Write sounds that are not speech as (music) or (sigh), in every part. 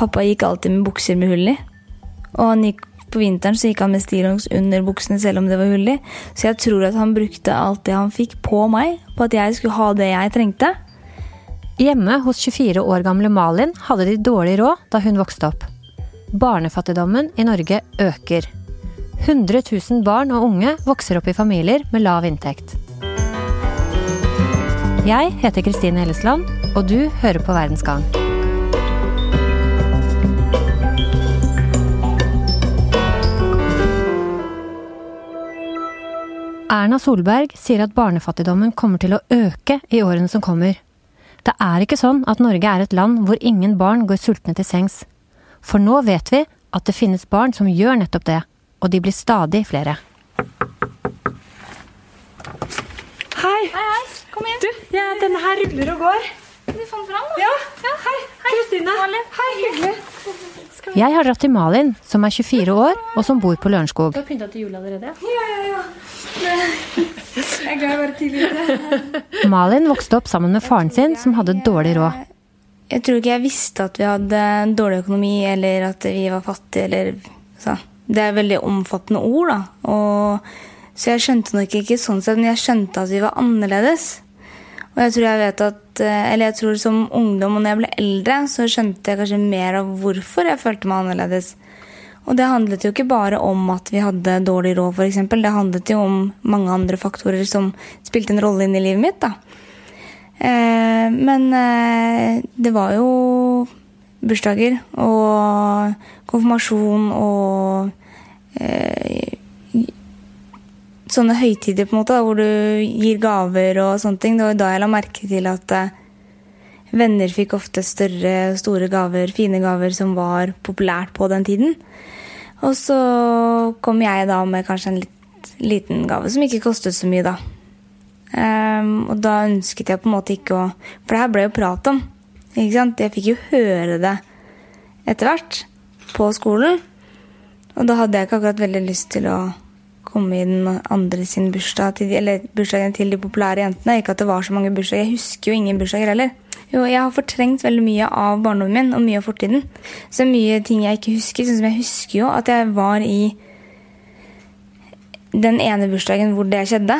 pappa gikk alltid med bukser med hull i. Og gikk, på vinteren så gikk han med stillongs under buksene selv om det var hull i. Så jeg tror at han brukte alt det han fikk på meg, på at jeg skulle ha det jeg trengte. Hjemme hos 24 år gamle Malin hadde de dårlig råd da hun vokste opp. Barnefattigdommen i Norge øker. 100 000 barn og unge vokser opp i familier med lav inntekt. Jeg heter Kristine Hellesland, og du hører på Verdensgang. Erna Solberg sier at barnefattigdommen kommer til å øke i årene som kommer. Det er ikke sånn at Norge er et land hvor ingen barn går sultne til sengs. For nå vet vi at det finnes barn som gjør nettopp det, og de blir stadig flere. Hei. Hei, hei, kom inn. Du, ja, denne her ruller og går. Du fant fram, da. Ja, hei. Kristine. Hei. Hei, hyggelig. Jeg har dratt til Malin, som er 24 år og som bor på Lørenskog. Du har pynta til jul allerede? Ja, ja, ja. Jeg er glad jeg var tidlig ute. (laughs) Malin vokste opp sammen med faren sin, som hadde dårlig råd. Jeg tror ikke jeg visste at vi hadde dårlig økonomi, eller at vi var fattige, eller så. Det er veldig omfattende ord, da. Og, så jeg skjønte nok ikke sånn sett, men jeg skjønte at vi var annerledes. Og jeg tror jeg vet at Eller jeg tror som ungdom og når jeg ble eldre, så skjønte jeg kanskje mer av hvorfor jeg følte meg annerledes. Og det handlet jo ikke bare om at vi hadde dårlig råd, f.eks. Det handlet jo om mange andre faktorer som spilte en rolle inn i livet mitt, da. Eh, men eh, det var jo bursdager og konfirmasjon og eh, sånne høytider på en måte, da, hvor du gir gaver og sånne ting. Det var da jeg la merke til at eh, venner fikk ofte større, store gaver, fine gaver som var populært på den tiden. Og så kom jeg da med kanskje en litt liten gave som ikke kostet så mye, da. Um, og da ønsket jeg på en måte ikke å For det her ble jo prat om. Ikke sant? Jeg fikk jo høre det etter hvert på skolen. Og da hadde jeg ikke akkurat veldig lyst til å komme i den andre sin bursdag, til eller bursdagen til de populære jentene. Ikke at det var så mange bursdager. Jeg husker jo ingen bursdager heller. Jo, jeg har fortrengt veldig mye av barndommen min og mye av fortiden. Så mye ting jeg ikke husker. Sånn som jeg husker jo at jeg var i den ene bursdagen hvor det skjedde.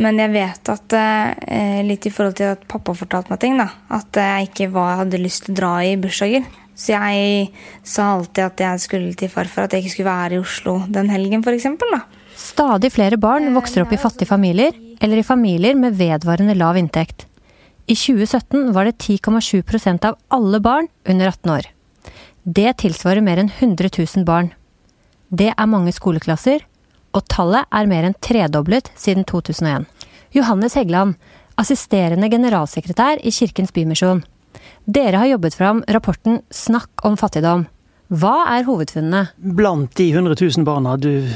Men jeg vet at eh, litt i forhold til at pappa fortalte meg ting, da, at jeg ikke var, hadde lyst til å dra i bursdager. Så jeg sa alltid at jeg skulle til farfar, at jeg ikke skulle være i Oslo den helgen f.eks. Stadig flere barn vokser opp i fattige familier, eller i familier med vedvarende lav inntekt. I 2017 var det 10,7% av alle barn under 18 år. Det tilsvarer mer enn 100 000 barn. Det er mange skoleklasser, og tallet er mer enn tredoblet siden 2001. Johannes Heggeland, assisterende generalsekretær i Kirkens Bymisjon. Dere har jobbet fram rapporten Snakk om fattigdom. Hva er hovedfunnene? Blant de 100 000 barna du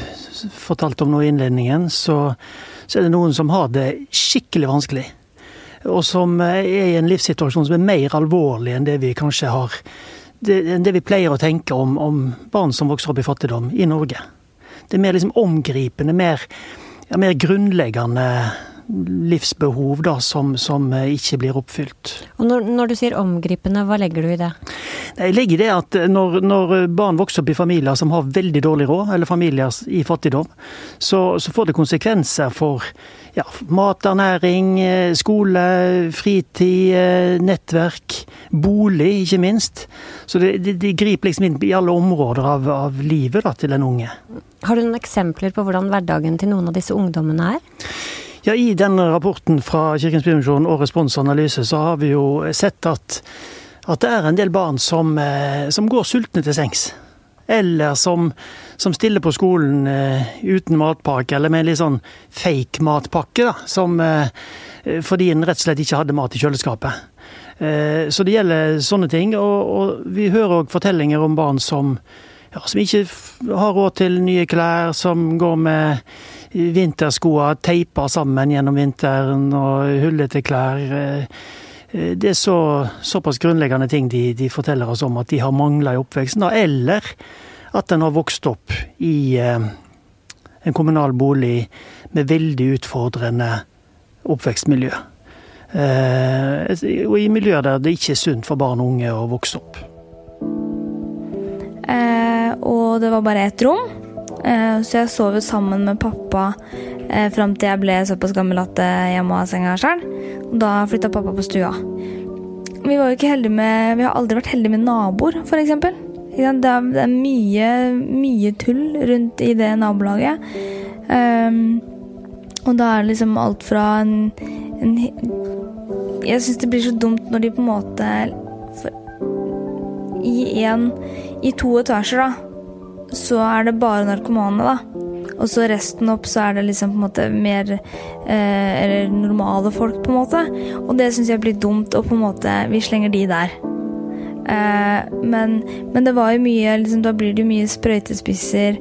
fortalte om nå i innledningen, så, så er det noen som har det skikkelig vanskelig. Og som er i en livssituasjon som er mer alvorlig enn det vi kanskje har det, det vi pleier å tenke om, om barn som vokser opp i fattigdom i Norge. Det er mer liksom omgripende, mer, ja, mer grunnleggende livsbehov da, som, som, ikke blir oppfylt. Og når, når, du sier omgripende, hva legger du i det? Jeg legger i det at når, når, barn vokser opp i familier som har veldig dårlig råd, eller familier i fattigdom, så, så får det konsekvenser for ja, mat, ernæring, skole, fritid, nettverk, bolig, ikke minst. Så det, det, det griper liksom inn i alle områder av, av livet da, til den unge. Har du noen eksempler på hvordan hverdagen til noen av disse ungdommene er? Ja, I denne rapporten fra Kirkens Bymisjon og responsanalyse så har vi jo sett at, at det er en del barn som, eh, som går sultne til sengs. Eller som, som, stiller på skolen eh, uten matpakke, eller med en litt sånn fake matpakke. da, som, eh, Fordi en rett og slett ikke hadde mat i kjøleskapet. Så det gjelder sånne ting. Og, og vi hører òg fortellinger om barn som, ja, som ikke har råd til nye klær, som går med vinterskoa teipa sammen gjennom vinteren og hullete klær. Det er så, såpass grunnleggende ting de, de, forteller oss om at de har mangla i oppveksten. Eller at en har vokst opp i eh, en kommunal bolig med veldig utfordrende oppvekstmiljø. Eh, og i miljøer der det ikke er sunt for barn og unge å vokse opp. og det var bare ett rom. Eh, så jeg sov jo sammen med pappa eh, fram til jeg ble såpass gammel at eh, jeg må ha senga sjøl. Da flytta pappa på stua. Vi med Vi har aldri vært heldige med naboer, f.eks. Det er, mye, mye tull rundt i det nabolaget. Um, og da er det liksom alt fra en, en Jeg syns det blir så dumt når de på en måte for, I en I to etasjer, da, så er det bare narkomane, da. Og så resten opp så er det liksom på en måte mer eh, normale folk, på en måte. Og det syns jeg blir dumt, og på en måte Vi slenger de der. Eh, men, men, det var jo mye liksom, Da blir det jo mye sprøytespisser,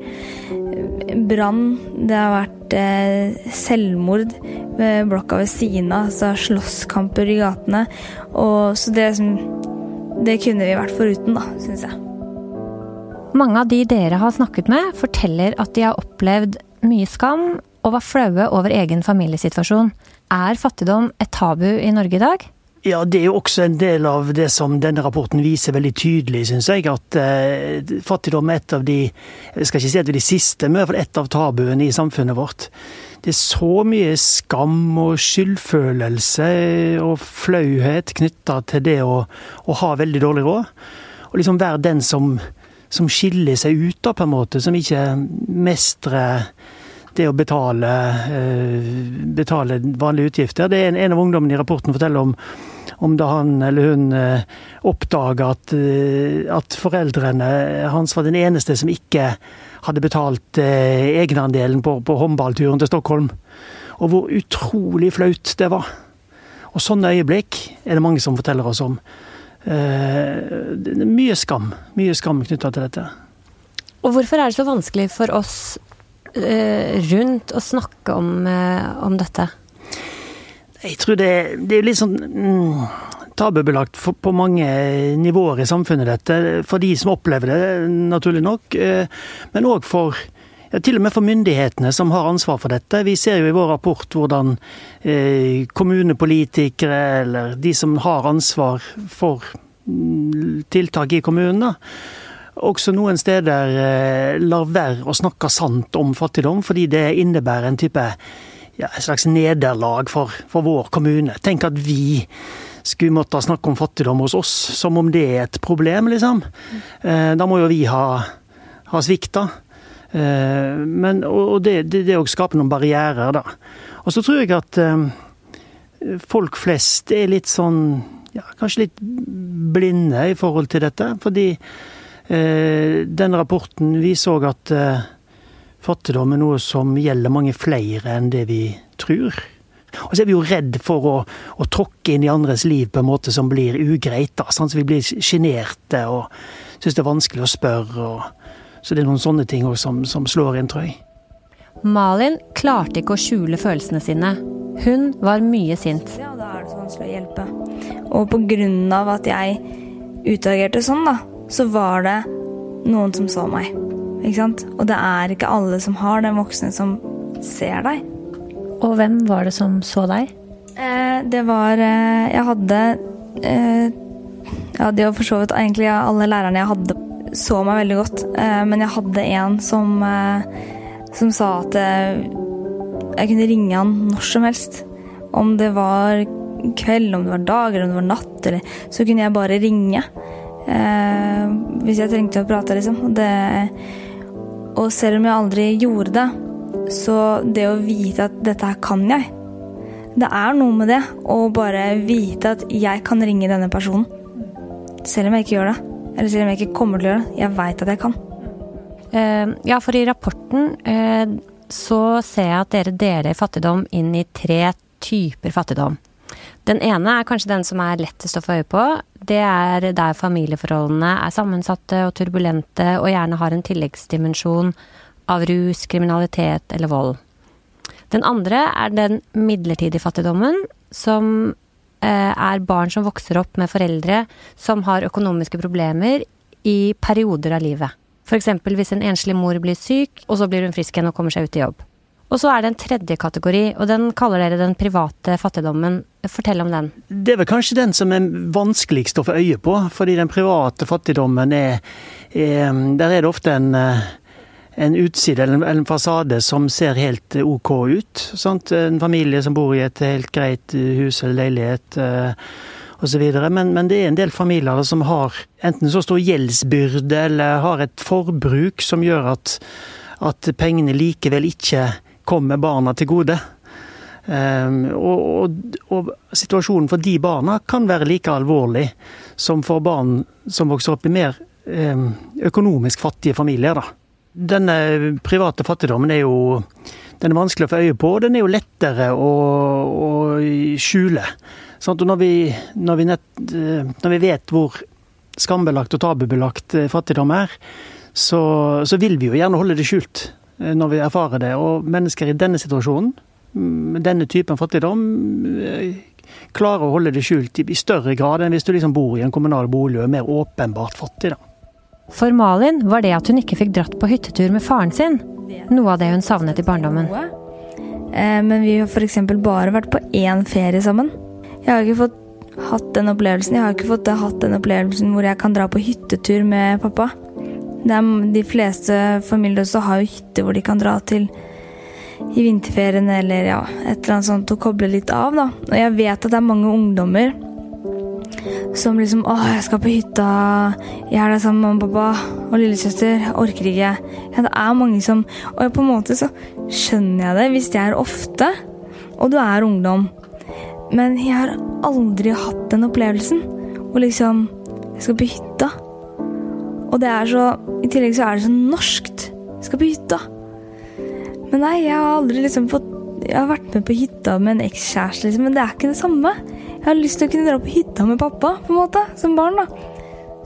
brann. Det har vært eh, selvmord ved blokka ved siden av. Altså slåsskamper i gatene. Og, så det, det kunne vi vært foruten, da, syns jeg. Mange av de dere har snakket med, forteller at de har opplevd mye skam og var flaue over egen familiesituasjon. Er fattigdom et tabu i Norge i dag? Ja, det er jo også en del av det som denne rapporten viser veldig tydelig, syns jeg. At eh, fattigdom er et av de jeg skal ikke si et av de siste, men i hvert fall et av tabuene i samfunnet vårt. Det er så mye skam og skyldfølelse og flauhet knytta til det å, å, ha veldig dårlig råd. Og liksom være den som som skiller seg ut, da, på en måte. Som ikke mestrer det å betale, eh, betale vanlige utgifter. Det er en, en av ungdommene i rapporten forteller om, om da han eller hun eh, oppdaga at, eh, at, foreldrene hans var den eneste som ikke hadde betalt egenandelen på, på håndballturen til Stockholm. Og hvor utrolig flaut det var. Og sånne øyeblikk er det mange som forteller oss om. Eh, mye skam. Mye skam knytta til dette. Og hvorfor er det så vanskelig for oss eh, rundt å snakke om, eh, om dette? Jeg tror det, det er litt sånn mm, tabubelagt for, på mange nivåer i samfunnet, dette. For de som opplever det, naturlig nok. Men òg for ja, til og med for myndighetene som har ansvar for dette. Vi ser jo i vår rapport hvordan eh, kommunepolitikere, eller de som har ansvar for mm, tiltak i kommunene, også noen steder eh, lar være å snakke sant om fattigdom, fordi det innebærer en type ja, et slags nederlag for, for vår kommune. Tenk at vi skulle måtte snakke om fattigdom hos oss, som om det er et problem, liksom. Eh, da må jo vi ha, ha svikta. Eh, men, og det, det, det å skape noen barrierer, da. Og så tror jeg at eh, folk flest er litt sånn ja, kanskje litt blinde i forhold til dette. Fordi eh, den rapporten viser òg at eh, fattigdom er noe som gjelder mange flere enn det vi tror. Og så er vi jo redd for å, å tråkke inn i andres liv på en måte som blir ugreit. da, sånn, så Vi blir sjenerte og syns det er vanskelig å spørre. og så det er noen sånne ting som, som slår inn, tror jeg. Malin klarte ikke å skjule følelsene sine. Hun var mye sint. Ja, da er det så vanskelig å hjelpe. Og på grunn av at jeg utagerte sånn, da, så var det noen som så meg. Ikke sant? Og det er ikke alle som har den voksne som ser deg. Og hvem var det som så deg? Eh, det var eh, Jeg hadde eh, Ja, det var for så vidt egentlig alle lærerne jeg hadde så meg veldig godt. Eh, men jeg hadde en som, eh, som sa at eh, jeg kunne ringe han når som helst. Om det var kveld, om det var dag eller om det var natt, eller, så kunne jeg bare ringe. hvis jeg trengte å prate, liksom. Det, og selv om jeg aldri gjorde det, så det å vite at dette her kan jeg Det er noe med det å bare vite at jeg kan ringe denne personen. Selv om jeg ikke gjør det. Eller selv om jeg ikke kommer til å gjøre det. Jeg veit at jeg kan. Uh, ja, for i rapporten uh, så ser jeg at dere deler fattigdom inn i tre typer fattigdom. Den ene er kanskje den som er lettest å få øye på. Det er der familieforholdene er sammensatte og turbulente og gjerne har en tilleggsdimensjon av rus, kriminalitet eller vold. Den andre er den midlertidige fattigdommen, som Eh, er barn som vokser opp med foreldre som har økonomiske problemer i perioder av livet. F.eks. hvis en enslig mor blir syk, og så blir hun frisk igjen og kommer seg ut i jobb. Og så er det en tredje kategori, og den kaller dere den private fattigdommen. Fortell om den. Det er vel kanskje den som er vanskeligst å få øye på, fordi den private fattigdommen er, er Der er det ofte en, en utside eller en fasade som ser helt OK ut. Sant? En familie som bor i et helt greit hus eller leilighet osv. Men, men det er en del familier som har enten så stor gjeldsbyrde eller har et forbruk som gjør at, at pengene likevel ikke kommer barna til gode. Um, og, og, og, situasjonen for de barna kan være like alvorlig som for barn som vokser opp i mer um, økonomisk fattige familier. Da. Denne private fattigdommen er jo den er vanskelig å få øye på, og den er jo lettere å, å skjule. Sånn, når, vi, når, vi nett, eh, når, vi, vet hvor skambelagt og tabubelagt eh, fattigdom er, så, så vil vi jo gjerne holde det skjult. Eh, når vi erfarer det. Og mennesker i denne situasjonen, mm, med denne typen fattigdom, klarer å holde det skjult i større grad enn hvis du liksom bor i en kommunal bolig og er mer åpenbart fattig. da. For Malin var det at hun ikke fikk dratt på hyttetur med faren sin, noe av det hun savnet i barndommen. Eh, men vi har f.eks. bare vært på én ferie sammen. Jeg har ikke fått hatt den opplevelsen Jeg har ikke fått hatt den opplevelsen hvor jeg kan dra på hyttetur med pappa. De fleste familier også har jo hytter hvor de kan dra til i vinterferien eller ja, et eller annet sånt og koble litt av. da. Og jeg vet at det er mange ungdommer som liksom 'Å, jeg skal på hytta. Jeg er der sammen med mamma og pappa og lillesøster. Orker ikke.' Ja, det er mange som Og på en måte så skjønner jeg det hvis det er ofte, og du er ungdom. Men jeg har aldri hatt den opplevelsen hvor liksom Jeg skal på hytta. Og det er så I tillegg så er det så norskt. Jeg skal på hytta. Men nei, jeg har aldri liksom fått Jeg har vært med på hytta med en ekskjæreste, liksom, men det er ikke det samme. Jeg har lyst til å kunne dra på hytta med pappa, på en måte, som barn, da.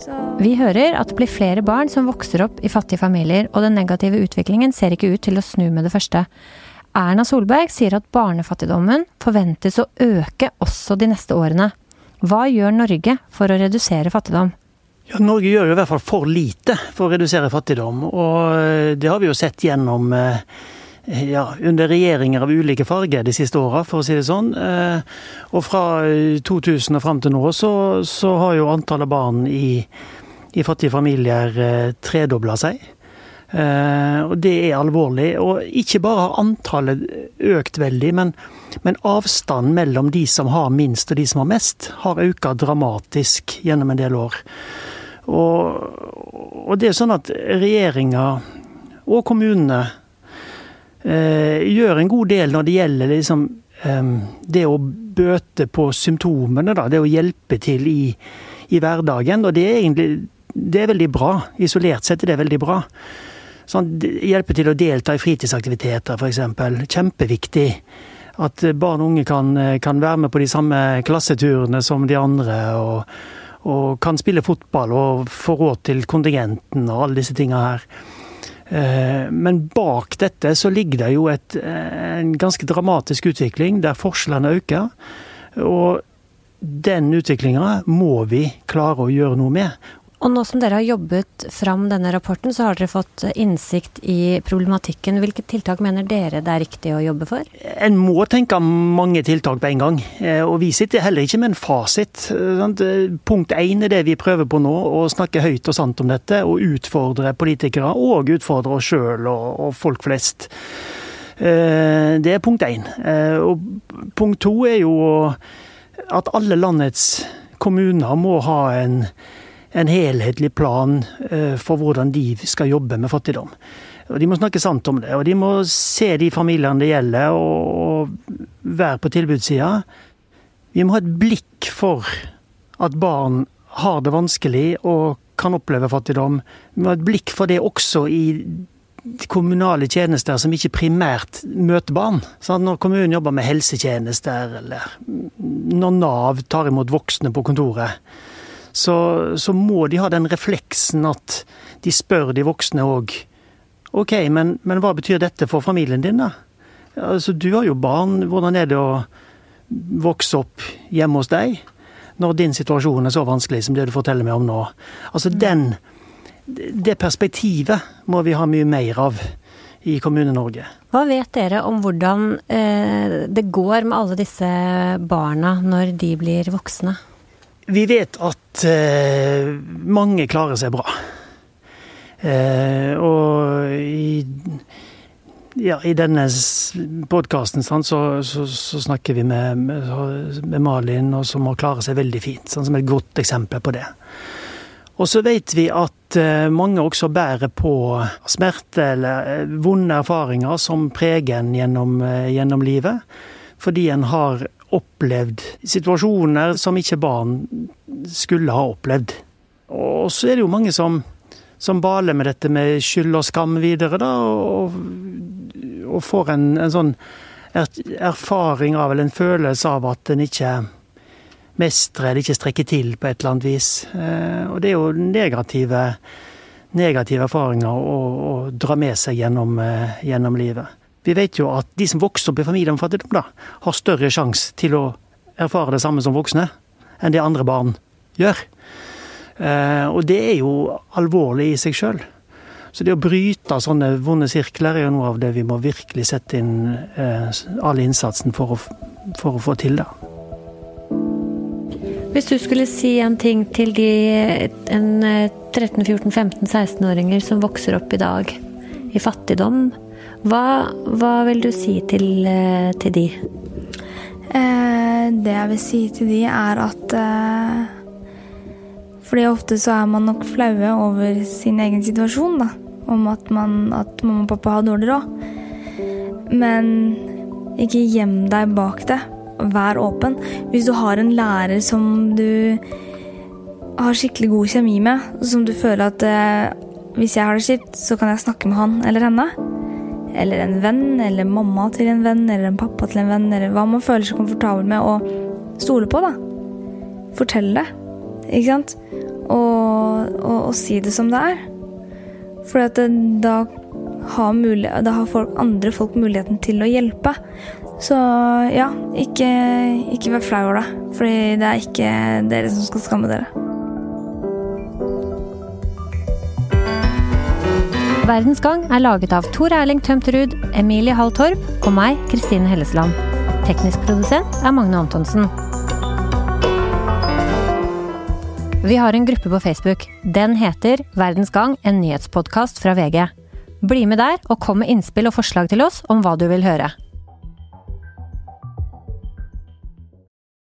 Så. Vi hører at det blir flere barn som vokser opp i fattige familier, og den negative utviklingen ser ikke ut til å snu med det første. Erna Solberg sier at barnefattigdommen forventes å øke også de neste årene. Hva gjør Norge for å redusere fattigdom? Ja, Norge gjør jo i hvert fall for lite for å redusere fattigdom. Og eh, det har vi jo sett gjennom eh, ja, under regjeringer av ulike farger de siste åra, for å si det sånn. Eh, og fra 2000 og fram til nå så, så har jo antallet barn i, i fattige familier tredobla seg. og det er alvorlig. Og ikke bare har antallet økt veldig, men, men avstanden mellom de som har minst og de som har mest, har økt dramatisk gjennom en del år. Og, og det er sånn at regjeringa og kommunene eh, gjør en god del når det gjelder liksom, eh, det å bøte på symptomene, da, det å hjelpe til i, i hverdagen. Og det er egentlig det er veldig bra. Isolert sett er det veldig bra. Sånn, hjelpe til å delta i fritidsaktiviteter, f.eks. Kjempeviktig. At barn og unge kan, kan, være med på de samme klasseturene som de andre. og og kan spille fotball og få råd til kontingenten og alle disse tinga her. Eh, men bak dette så ligger det jo et, en ganske dramatisk utvikling der forskjellene øker. Og den utviklinga må vi klare å gjøre noe med. Og nå som dere har jobbet fram denne rapporten, så har dere fått innsikt i problematikken. Hvilke tiltak mener dere det er riktig å jobbe for? En må tenke mange tiltak på en gang. Eh, og vi sitter heller ikke med en fasit. Eh, punkt én er det vi prøver på nå, å snakke høyt og sant om dette. Og utfordre politikere, og utfordre oss sjøl og, folk flest. Eh, det er punkt én. Og punkt to er jo at alle landets kommuner må ha en en helhetlig plan eh, for hvordan de skal jobbe med fattigdom. Og De må snakke sant om det, og de må se de familiene det gjelder, og være på tilbudssida. Vi må ha et blikk for at barn har det vanskelig og kan oppleve fattigdom. Vi må ha et blikk for det også i kommunale tjenester som ikke primært møter barn. Sånn, når kommunen jobber med helsetjenester, eller når Nav tar imot voksne på kontoret så, så, må de ha den refleksen at de spør de voksne òg. OK, men, men, hva betyr dette for familien din, da? Altså, du har jo barn. Hvordan er det å vokse opp hjemme hos deg? Når din situasjon er så vanskelig som det du forteller meg om nå. Altså, den Det perspektivet må vi ha mye mer av i Kommune-Norge. Hva vet dere om hvordan eh, det går med alle disse barna når de blir voksne? Vi vet at eh, mange klarer seg bra. Eh, og i, ja, i denne podkasten så, så, så, snakker vi med, med, Malin, og som har klart seg veldig fint. Sånn, som et godt eksempel på det. Og så vet vi at eh, mange også bærer på smerte eller eh, vonde erfaringer som preger en gjennom, eh, gjennom livet. Fordi en har opplevd situasjoner som ikke barn skulle ha opplevd. Og så er det jo mange som som baler med dette med skyld og skam videre, da, og, og får en, en, sånn erfaring av, eller en følelse av at en ikke mestrer eller ikke strekker til på et eller annet vis. Eh, og det er jo negative, negative erfaringer å, å, dra med seg gjennom, eh, gjennom, livet. Vi vet jo at de som vokser opp i familier med fattigdom, da, har større sjanse til å erfare det samme som voksne enn det andre barn gjør. Eh, og det er jo alvorlig i seg sjøl. Så det å bryte sånne vonde sirkler er jo noe av det vi må virkelig sette inn eh, all innsatsen for å, for å få til. da. Hvis du skulle si en ting til de 13-14-15-16-åringer som vokser opp i dag i fattigdom, hva, hva vil du si til, eh, til de? Eh, det jeg vil si til de, er at eh, fordi ofte så er man nok flaue over sin egen situasjon, da. Om at, man, at mamma og pappa har dårlig råd. Men ikke gjem deg bak det. Vær åpen. Hvis du har en lærer som du har skikkelig god kjemi med, som du føler at eh, hvis jeg har det kjipt, så kan jeg snakke med han eller henne. Eller en venn, eller mamma til en venn, eller en pappa til en venn, eller hva man føler seg komfortabel med å stole på, da. Fortell det. Ikke sant? og, og, og si det som det er. For da har, mulig, da har folk, andre folk muligheten til å hjelpe. Så ja, ikke, ikke vær flau over det. for det er ikke dere som skal skamme dere. Verdens Gang er laget av Tor Erling Tømterud, Emilie Hall Torp og meg, Kristine Hellesland. Teknisk produsent er Magne Antonsen. Vi har en gruppe på Facebook. Den heter Verdens Gang, en nyhetspodkast fra VG. Bli med der, og kom med innspill og forslag til oss om hva du vil høre.